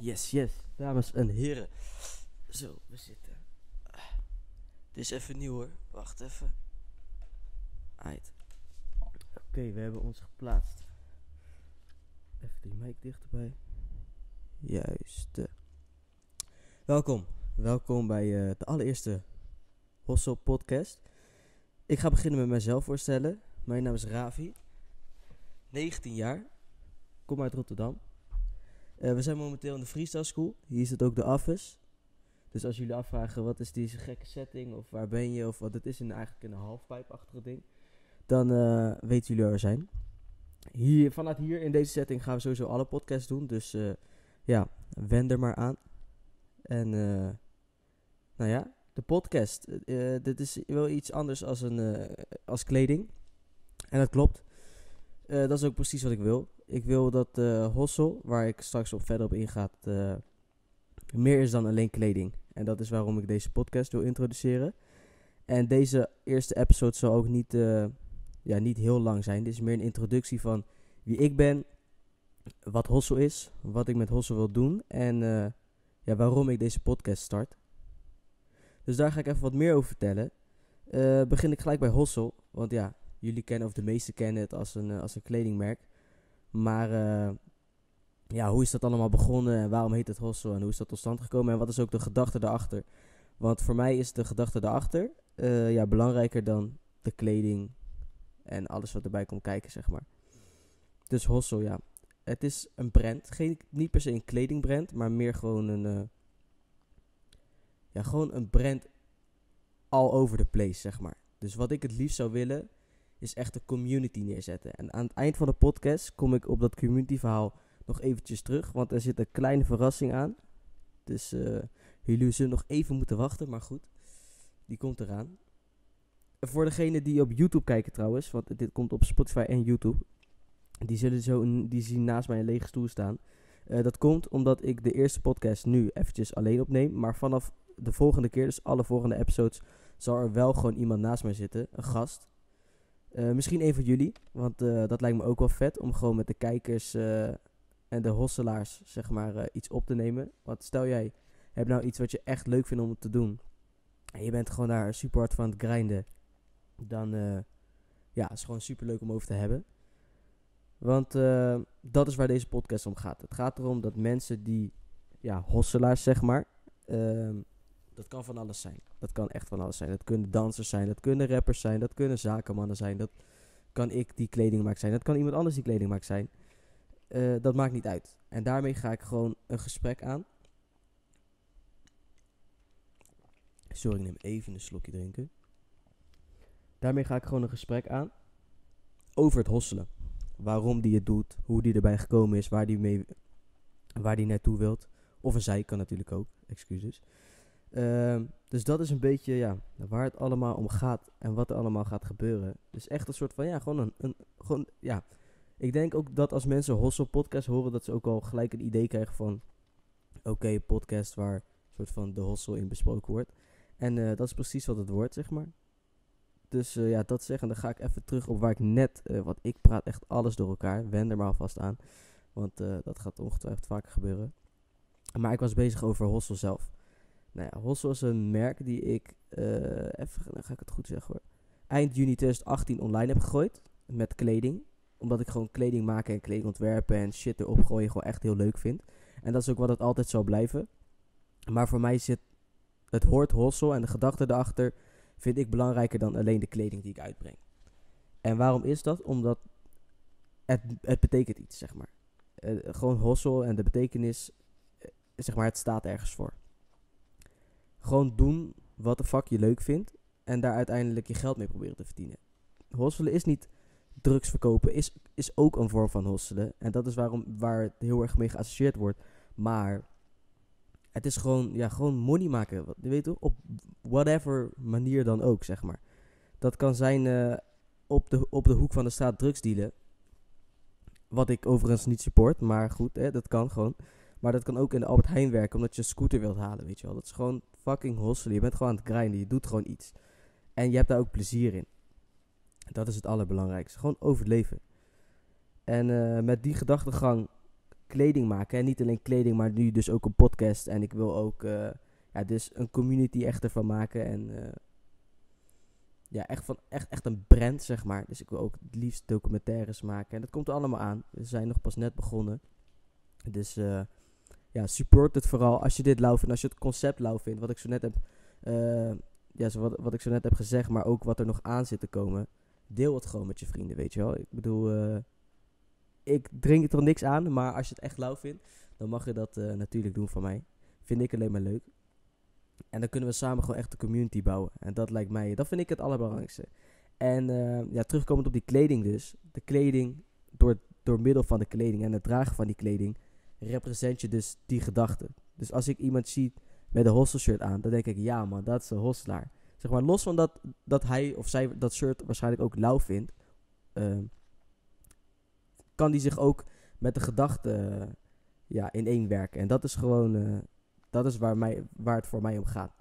Yes, yes, dames en heren. Zo, we zitten. Dit is even nieuw hoor. Wacht even. Uit. Oké, we hebben ons geplaatst. Even die mic dichterbij. Juist. Welkom. Welkom bij eh, de allereerste Hossel podcast. Ik ga beginnen met mezelf voorstellen. Mijn naam is Ravi. 19 jaar. Kom uit Rotterdam. Eh, we zijn momenteel in de Freestyle School. Hier zit ook de office. Dus als jullie afvragen wat is deze gekke setting of waar ben je of wat het is in eigenlijk een halfpijpachtige ding, dan eh, weten jullie waar we zijn. Hier, vanuit hier in deze setting gaan we sowieso alle podcasts doen. Dus eh, ja, wend er maar aan. En nou ja, de podcast. dit is wel iets anders als, een, als kleding. En dat klopt. Dat is ook precies wat ik wil. Ik wil dat eh Hossel, waar ik straks op verder op inga, eh, meer is dan alleen kleding. En dat is waarom ik deze podcast wil introduceren. En deze eerste episode zal ook niet, eh, ja, niet heel lang zijn. Dit is meer een introductie van wie ik ben, wat Hossel is, wat ik met Hossel wil doen en ja, waarom ik deze podcast start. Dus daar ga ik even wat meer over vertellen. Eh, begin ik gelijk bij Hossel, want ja, jullie kennen of de meesten kennen het als een, als een kledingmerk. Maar eh, ja, hoe is dat allemaal begonnen en waarom heet het Hossel en hoe is dat tot stand gekomen en wat is ook de gedachte daarachter? Want voor mij is de gedachte daarachter eh, ja, belangrijker dan de kleding en alles wat erbij komt kijken, zeg maar. Dus Hossel, ja. Het is een brand. Geen, niet per se een kledingbrand, maar meer gewoon een... eh, ja, gewoon een brand all over the place, zeg maar. Dus wat ik het liefst zou willen, is echt een community neerzetten. En aan het eind van de podcast kom ik op dat community verhaal nog eventjes terug, want er zit een kleine verrassing aan. Dus eh, jullie zullen nog even moeten wachten, maar goed, die komt eraan. Voor degenen die op YouTube kijken trouwens, want dit komt op Spotify en YouTube, die zullen zo die zien naast mij een lege stoel staan. Eh, dat komt omdat ik de eerste podcast nu eventjes alleen opneem, maar vanaf de volgende keer, dus alle volgende episodes, zal er wel gewoon iemand naast mij zitten, een gast. Eh, misschien een van jullie, want eh, dat lijkt me ook wel vet om gewoon met de kijkers eh, en de hosselaars zeg maar iets op te nemen. Want stel jij hebt nou iets wat je echt leuk vindt om te doen en je bent gewoon daar super hard van het grinden, dan ja, is gewoon super leuk om over te hebben. Want dat is waar deze podcast om gaat. Het gaat erom dat mensen die, ja, hosselaars zeg maar, ehm, dat kan van alles zijn. Dat kan echt van alles zijn. Dat kunnen dansers zijn, dat kunnen rappers zijn, dat kunnen zakenmannen zijn. Dat kan ik die kleding maak zijn, dat kan iemand anders die kleding maakt zijn. Eh, dat maakt niet uit. En daarmee ga ik gewoon een gesprek aan. Sorry, ik neem even een slokje drinken. Daarmee ga ik gewoon een gesprek aan over het hosselen. Waarom die het doet, hoe die erbij gekomen is, waar die, mee, waar die naartoe wilt. Of een zij kan natuurlijk ook, excuses. Ehm, dus dat is een beetje ja, waar het allemaal om gaat en wat er allemaal gaat gebeuren. Dus echt een soort van, ja, gewoon een, een gewoon, ja. Ik denk ook dat als mensen Hossel podcast horen, dat ze ook al gelijk een idee krijgen van, oké, podcast waar een soort van de Hossel in besproken wordt. En eh, dat is precies wat het wordt, zeg maar. Dus eh, ja, dat zeggen, dan ga ik even terug op waar ik net, eh, want ik praat echt alles door elkaar. Wend er maar alvast aan, want dat gaat ongetwijfeld vaker gebeuren. Maar ik was bezig over Hossel zelf. Nou ja, is een merk die ik, eh, even, dan ga ik het goed zeggen hoor. Eind juni 2018 online heb gegooid met kleding. Omdat ik gewoon kleding maken en kleding ontwerpen en shit erop gooien gewoon echt heel leuk vind. En dat is ook wat het altijd zal blijven. Maar voor mij zit, het hoort Hossel en de gedachte erachter vind ik belangrijker dan alleen de kleding die ik uitbreng. En waarom is dat? Omdat het, het betekent iets, zeg maar. Eh, gewoon Hossel en de betekenis, eh, zeg maar, het staat ergens voor. Gewoon doen wat de fuck je leuk vindt en daar uiteindelijk je geld mee proberen te verdienen. Hosselen is niet drugs verkopen, is, is ook een vorm van hosselen. En dat is waarom, waar het heel erg mee geassocieerd wordt. Maar het is gewoon, ja, gewoon money maken. Je weet toch? Op whatever manier dan ook, zeg maar. Dat kan zijn eh, op, de, op de hoek van de straat drugs dealen. Wat ik overigens niet support, maar goed, hè, dat kan gewoon. Maar dat kan ook in de Albert Heijn werken, omdat je een scooter wilt halen, weet je wel. Dat is gewoon fucking hosselen. Je bent gewoon aan het grinden, je doet gewoon iets. En je hebt daar ook plezier in. Dat is het allerbelangrijkste. Gewoon overleven. En eh, met die gedachtegang kleding maken. En niet alleen kleding, maar nu dus ook een podcast. En ik wil ook eh, ja, dus een community echt ervan maken. En eh, ja, echt, van, echt, echt een brand, zeg maar. Dus ik wil ook het liefst documentaires maken. En dat komt er allemaal aan. We zijn nog pas net begonnen. Dus ja, support het vooral als je dit lauw vindt. Als je het concept lauw vindt. Wat ik zo net heb, eh, ja, zo wat, wat ik zo net heb gezegd. Maar ook wat er nog aan zit te komen. Deel het gewoon met je vrienden, weet je wel. Ik bedoel, eh, ik drink er niks aan. Maar als je het echt lauw vindt, dan mag je dat eh, natuurlijk doen van mij. Vind ik alleen maar leuk. En dan kunnen we samen gewoon echt een community bouwen. En dat lijkt mij, dat vind ik het allerbelangrijkste. En ja, terugkomend op die kleding dus. De kleding, door, door middel van de kleding en het dragen van die kleding, represent je dus die gedachte. Dus als ik iemand zie met een hostel shirt aan, dan denk ik, ja man, dat is een hostelaar. Zeg maar, los van dat, dat hij of zij dat shirt waarschijnlijk ook lauw vindt, ehm, kan die zich ook met de gedachte ja, in één werken. En dat is gewoon, eh, dat is waar, mij, waar het voor mij om gaat.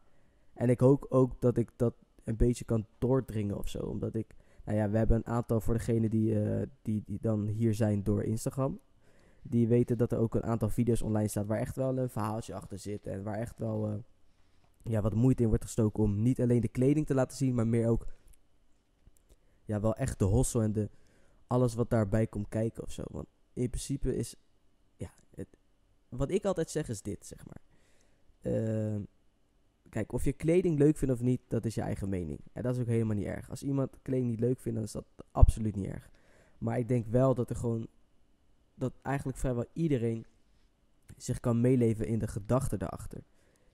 En ik hoop ook dat ik dat een beetje kan doordringen of zo. Omdat ik, nou ja, we hebben een aantal voor degenen die, eh, die, die dan hier zijn door Instagram. Die weten dat er ook een aantal video's online staat waar echt wel een verhaaltje achter zit. En waar echt wel eh, ja, wat moeite in wordt gestoken om niet alleen de kleding te laten zien, maar meer ook ja, wel echt de hossel en de, alles wat daarbij komt kijken of zo. Want in principe is, ja, het, wat ik altijd zeg is dit, zeg maar. Ehm, kijk, of je kleding leuk vindt of niet, dat is je eigen mening. En dat is ook helemaal niet erg. Als iemand kleding niet leuk vindt, dan is dat absoluut niet erg. Maar ik denk wel dat er gewoon, dat eigenlijk vrijwel iedereen zich kan meeleven in de gedachten daarachter.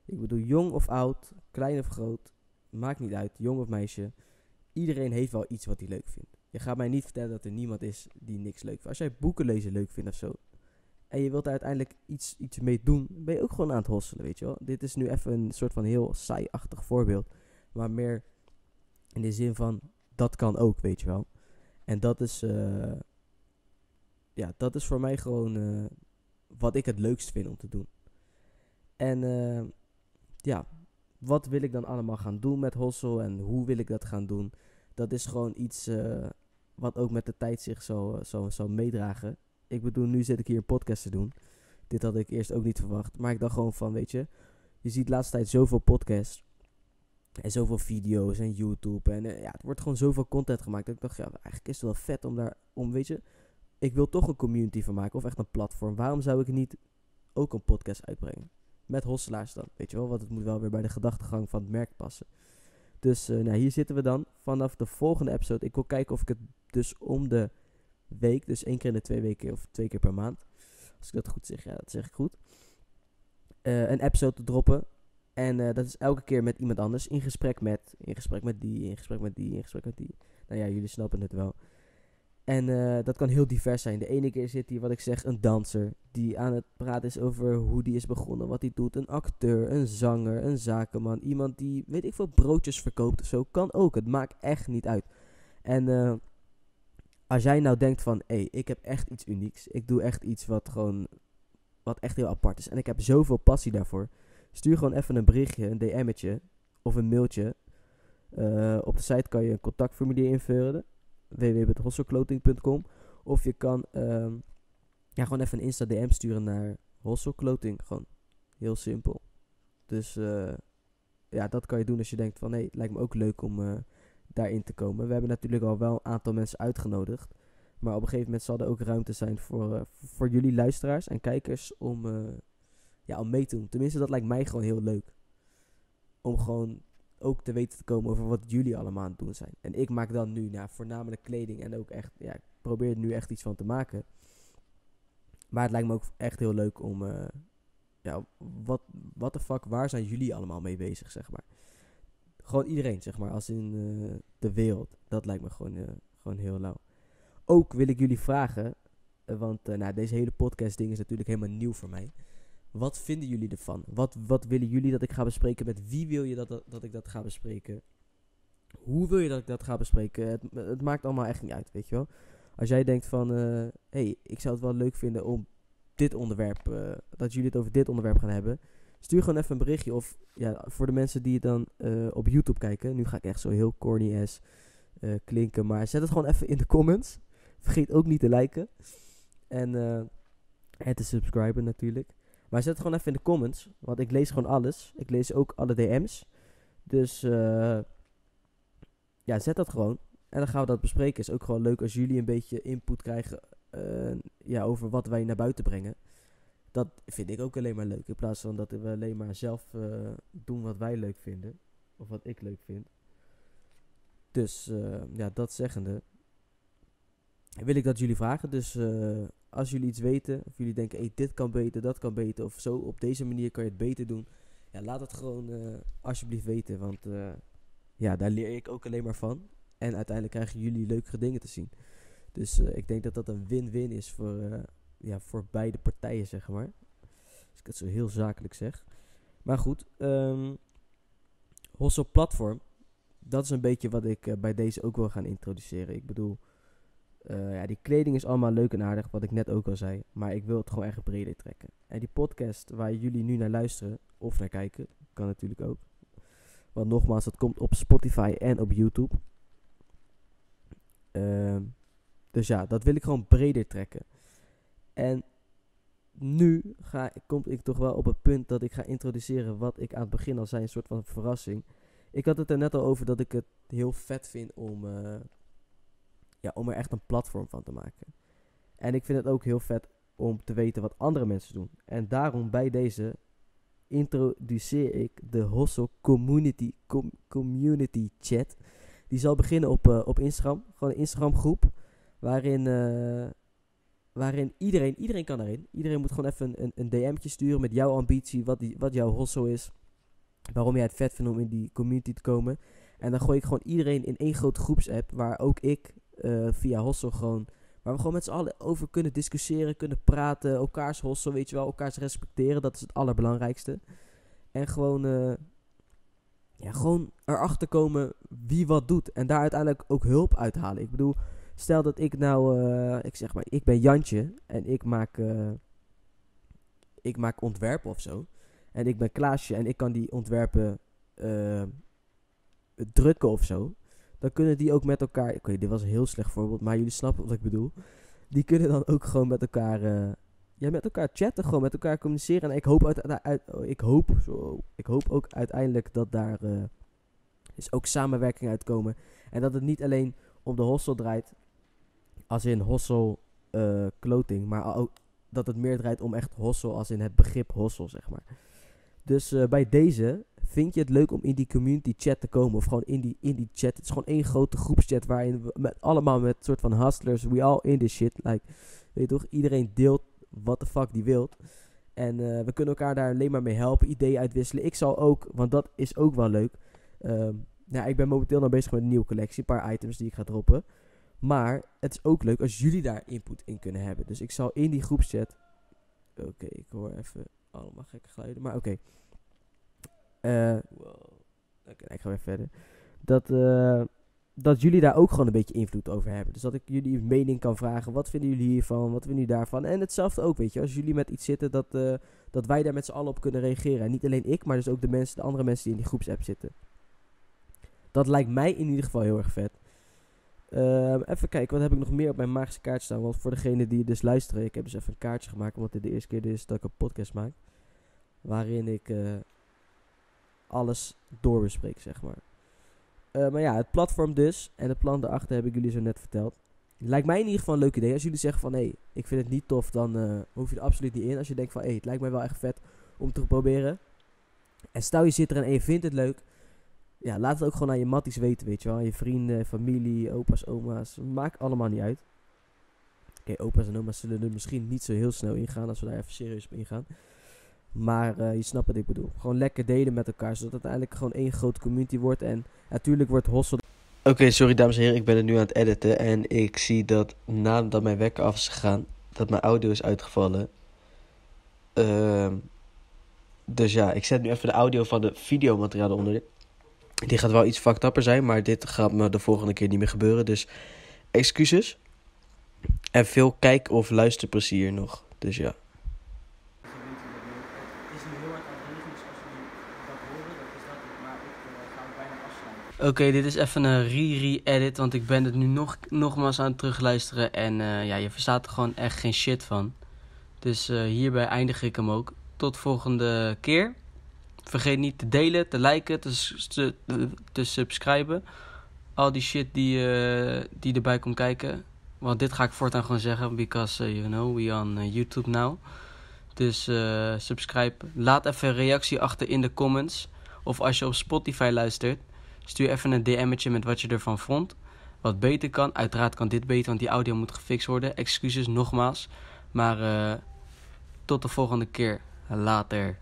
Ik bedoel, jong of oud, klein of groot, maakt niet uit, jong of meisje. Iedereen heeft wel iets wat hij leuk vindt. Je gaat mij niet vertellen dat er niemand is die niks leuk vindt. Als jij boeken lezen leuk vindt of zo, en je wilt daar uiteindelijk iets, iets mee doen, ben je ook gewoon aan het hosselen, weet je wel. Dit is nu even een soort van heel saai-achtig voorbeeld. Maar meer in de zin van, dat kan ook, weet je wel. En dat is, eh, ja, dat is voor mij gewoon eh, wat ik het leukst vind om te doen. En eh, ja, wat wil ik dan allemaal gaan doen met hossel en hoe wil ik dat gaan doen? Dat is gewoon iets eh, wat ook met de tijd zich zal, zal, zal meedragen ik bedoel, nu zit ik hier een podcast te doen. Dit had ik eerst ook niet verwacht. Maar ik dacht gewoon van, weet je, je ziet de laatste tijd zoveel podcasts. En zoveel video's en YouTube. En ja, het wordt gewoon zoveel content gemaakt. Dat ik dacht, ja, eigenlijk is het wel vet om daar, om, weet je, ik wil toch een community van maken. Of echt een platform. Waarom zou ik niet ook een podcast uitbrengen? Met hosselaars dan, weet je wel. Want het moet wel weer bij de gedachtegang van het merk passen. Dus uh, nou, hier zitten we dan. Vanaf de volgende episode. Ik wil kijken of ik het dus om de week. Dus één keer in de twee weken of twee keer per maand. Als ik dat goed zeg, ja, dat zeg ik goed. Uh, een episode te droppen. En uh, dat is elke keer met iemand anders. In gesprek met, in gesprek met die, in gesprek met die, in gesprek met die. Nou ja, jullie snappen het wel. En uh, dat kan heel divers zijn. De ene keer zit hier, wat ik zeg, een danser. Die aan het praten is over hoe die is begonnen, wat hij doet. Een acteur, een zanger, een zakenman. Iemand die, weet ik veel, broodjes verkoopt of zo. Kan ook. Het maakt echt niet uit. En als jij nou denkt van, hé, hey, ik heb echt iets unieks. Ik doe echt iets wat gewoon, wat echt heel apart is. En ik heb zoveel passie daarvoor. Stuur gewoon even een berichtje, een DM'tje of een mailtje. Uh, op de site kan je een contactformulier invullen. www.hosselclothing.com Of je kan um, ja, gewoon even een Insta DM sturen naar Hosselclothing. Gewoon heel simpel. Dus uh, ja, dat kan je doen als je denkt van, hé, hey, het lijkt me ook leuk om... Uh, daarin te komen. We hebben natuurlijk al wel een aantal mensen uitgenodigd. Maar op een gegeven moment zal er ook ruimte zijn voor, uh, voor jullie luisteraars en kijkers om, ja, om mee te doen. Tenminste, dat lijkt mij gewoon heel leuk. Om gewoon ook te weten te komen over wat jullie allemaal aan het doen zijn. En ik maak dan nu nou, voornamelijk kleding en ook echt, ja, ik probeer er nu echt iets van te maken. Maar het lijkt me ook echt heel leuk om, uh, ja, wat, what the fuck, waar zijn jullie allemaal mee bezig, zeg maar. Gewoon iedereen, zeg maar, als in uh, de wereld. Dat lijkt me gewoon, uh, gewoon heel lauw. Ook wil ik jullie vragen, want nou, deze hele podcast ding is natuurlijk helemaal nieuw voor mij. Wat vinden jullie ervan? Wat, wat willen jullie dat ik ga bespreken? Met wie wil je dat, dat, ik dat ga bespreken? Hoe wil je dat ik dat ga bespreken? Het, het maakt allemaal echt niet uit, weet je wel. Als jij denkt van, hé, hey, ik zou het wel leuk vinden om dit onderwerp, dat jullie het over dit onderwerp gaan hebben Stuur gewoon even een berichtje. Of ja, voor de mensen die dan uh, op YouTube kijken. Nu ga ik echt zo heel corny ass klinken. Maar zet het gewoon even in de comments. Vergeet ook niet te liken. En En te subscriben natuurlijk. Maar zet het gewoon even in de comments. Want ik lees gewoon alles. Ik lees ook alle DM's. Dus uh, ja, zet dat gewoon. En dan gaan we dat bespreken. Is ook gewoon leuk als jullie een beetje input krijgen uh, ja, over wat wij naar buiten brengen. Dat vind ik ook alleen maar leuk. In plaats van dat we alleen maar zelf uh, doen wat wij leuk vinden. Of wat ik leuk vind. Dus ja, dat zeggende. Wil ik dat jullie vragen. Dus als jullie iets weten. Of jullie denken, hey, dit kan beter, dat kan beter. Of zo, op deze manier kan je het beter doen. Ja, laat het gewoon alsjeblieft weten. Want ja, daar leer ik ook alleen maar van. En uiteindelijk krijgen jullie leukere dingen te zien. Dus ik denk dat dat een win-win is voor, ja, voor beide partijen, zeg maar. Als ik het zo heel zakelijk zeg. Maar goed, um, Hossel Platform. Dat is een beetje wat ik bij deze ook wil gaan introduceren. Ik bedoel, ja, die kleding is allemaal leuk en aardig, wat ik net ook al zei. Maar ik wil het gewoon echt breder trekken. En die podcast waar jullie nu naar luisteren, of naar kijken, kan natuurlijk ook. Want nogmaals, dat komt op Spotify en op YouTube. Uh, dus ja, dat wil ik gewoon breder trekken. En nu ga, kom ik toch wel op het punt dat ik ga introduceren wat ik aan het begin al zei, een soort van verrassing. Ik had het er net al over dat ik het heel vet vind om, uh, ja, om er echt een platform van te maken. En ik vind het ook heel vet om te weten wat andere mensen doen. En daarom bij deze introduceer ik de Hossel Community, community Chat. Die zal beginnen op, uh, op Instagram. Gewoon een Instagram groep. Waarin, uh, waarin iedereen, iedereen kan erin. Iedereen moet gewoon even een, een DM'tje sturen met jouw ambitie. Wat, die, wat jouw Hossel is. Waarom jij het vet vindt om in die community te komen. En dan gooi ik gewoon iedereen in één grote groepsapp. Waar ook ik uh, via Hossel gewoon Waar we gewoon met z'n allen over kunnen discussiëren, kunnen praten, elkaars hossen, weet je wel, elkaars respecteren. Dat is het allerbelangrijkste. En gewoon, uh, ja, gewoon erachter komen wie wat doet. En daar uiteindelijk ook hulp uithalen. Ik bedoel, stel dat ik nou, uh, ik zeg maar, ik ben Jantje en ik maak, ik maak ontwerpen of zo. En ik ben Klaasje en ik kan die ontwerpen drukken of zo dan kunnen die ook met elkaar. Weet, dit was een heel slecht voorbeeld, maar jullie snappen wat ik bedoel. Die kunnen dan ook gewoon met elkaar. Uh, ja, met elkaar chatten, gewoon met elkaar communiceren. En ik hoop, uit, uit, ik hoop, zo, ik hoop ook uiteindelijk dat daar uh, is ook samenwerking uitkomen. En dat het niet alleen om de hostel draait, als in hostel uh, clothing, maar ook dat het meer draait om echt hostel, als in het begrip hostel, zeg maar. Dus bij deze Vind je het leuk om in die community chat te komen? Of gewoon in die, in die chat. Het is gewoon één grote groepschat waarin we met allemaal met soort van hustlers. We all in this shit. Like, weet je toch? Iedereen deelt wat de fuck die wilt. En uh, we kunnen elkaar daar alleen maar mee helpen. Ideeën uitwisselen. Ik zal ook, want dat is ook wel leuk. Um, nou, ik ben momenteel nog bezig met een nieuwe collectie. Een paar items die ik ga droppen. Maar het is ook leuk als jullie daar input in kunnen hebben. Dus ik zal in die groepschat. Oké, ik hoor even allemaal gekke geluiden. Maar oké. Wow. Ik ga weer verder. Dat, uh, dat jullie daar ook gewoon een beetje invloed over hebben. Dus dat ik jullie mening kan vragen. Wat vinden jullie hiervan? Wat vinden jullie daarvan? En hetzelfde ook, weet je. Als jullie met iets zitten, dat, uh, dat wij daar met z'n allen op kunnen reageren. En niet alleen ik, maar dus ook de, mensen, de andere mensen die in die groepsapp zitten. Dat lijkt mij in ieder geval heel erg vet. Uh, even kijken, wat heb ik nog meer op mijn magische kaart staan? Want voor degene die dus luisteren, ik heb dus even een kaartje gemaakt. Omdat dit de eerste keer is dat ik een podcast maak. Waarin ik alles doorbespreek, zeg maar. Uh, maar ja, het platform dus en het plan daarachter heb ik jullie zo net verteld. Lijkt mij in ieder geval een leuk idee. Als jullie zeggen van hé, ik vind het niet tof, dan uh, hoef je er absoluut niet in. Als je denkt van hé, hey, het lijkt mij wel echt vet om te proberen. En stel je zit er en je vindt het leuk. Ja, laat het ook gewoon aan je matties weten, weet je wel. Je vrienden, familie, opa's, oma's. Maakt allemaal niet uit. Oké, opa's en oma's zullen er misschien niet zo heel snel ingaan als we daar even serieus op ingaan. Maar uh, je snapt wat ik bedoel. Gewoon lekker delen met elkaar. Zodat het uiteindelijk gewoon één grote community wordt. En natuurlijk wordt Hossel. Oké, sorry dames en heren. Ik ben er nu aan het editen. En ik zie dat nadat mijn wekker af is gegaan. Dat mijn audio is uitgevallen. Uh, dus ja, ik zet nu even de audio van de videomateriaal onder. Die gaat wel iets fucked zijn. Maar dit gaat me de volgende keer niet meer gebeuren. Dus excuses. En veel kijk- of luisterplezier nog. Dus ja. Oké, dit is even een re-re-edit, want ik ben het nu nog, nogmaals aan het terugluisteren. En uh, ja, je verstaat er gewoon echt geen shit van. Dus eh, hierbij eindig ik hem ook. Tot volgende keer. Vergeet niet te delen, te liken, te, te, subscriben. Al die shit die, eh, die erbij komt kijken. Want dit ga ik voortaan gewoon zeggen. Because, eh, you know, we on eh, YouTube now. Dus eh, subscribe. Laat even een reactie achter in de comments. Of als je op Spotify luistert. Stuur even een DM'tje met wat je ervan vond. Wat beter kan. Uiteraard kan dit beter, want die audio moet gefixt worden. Excuses nogmaals. Maar eh, tot de volgende keer. Later.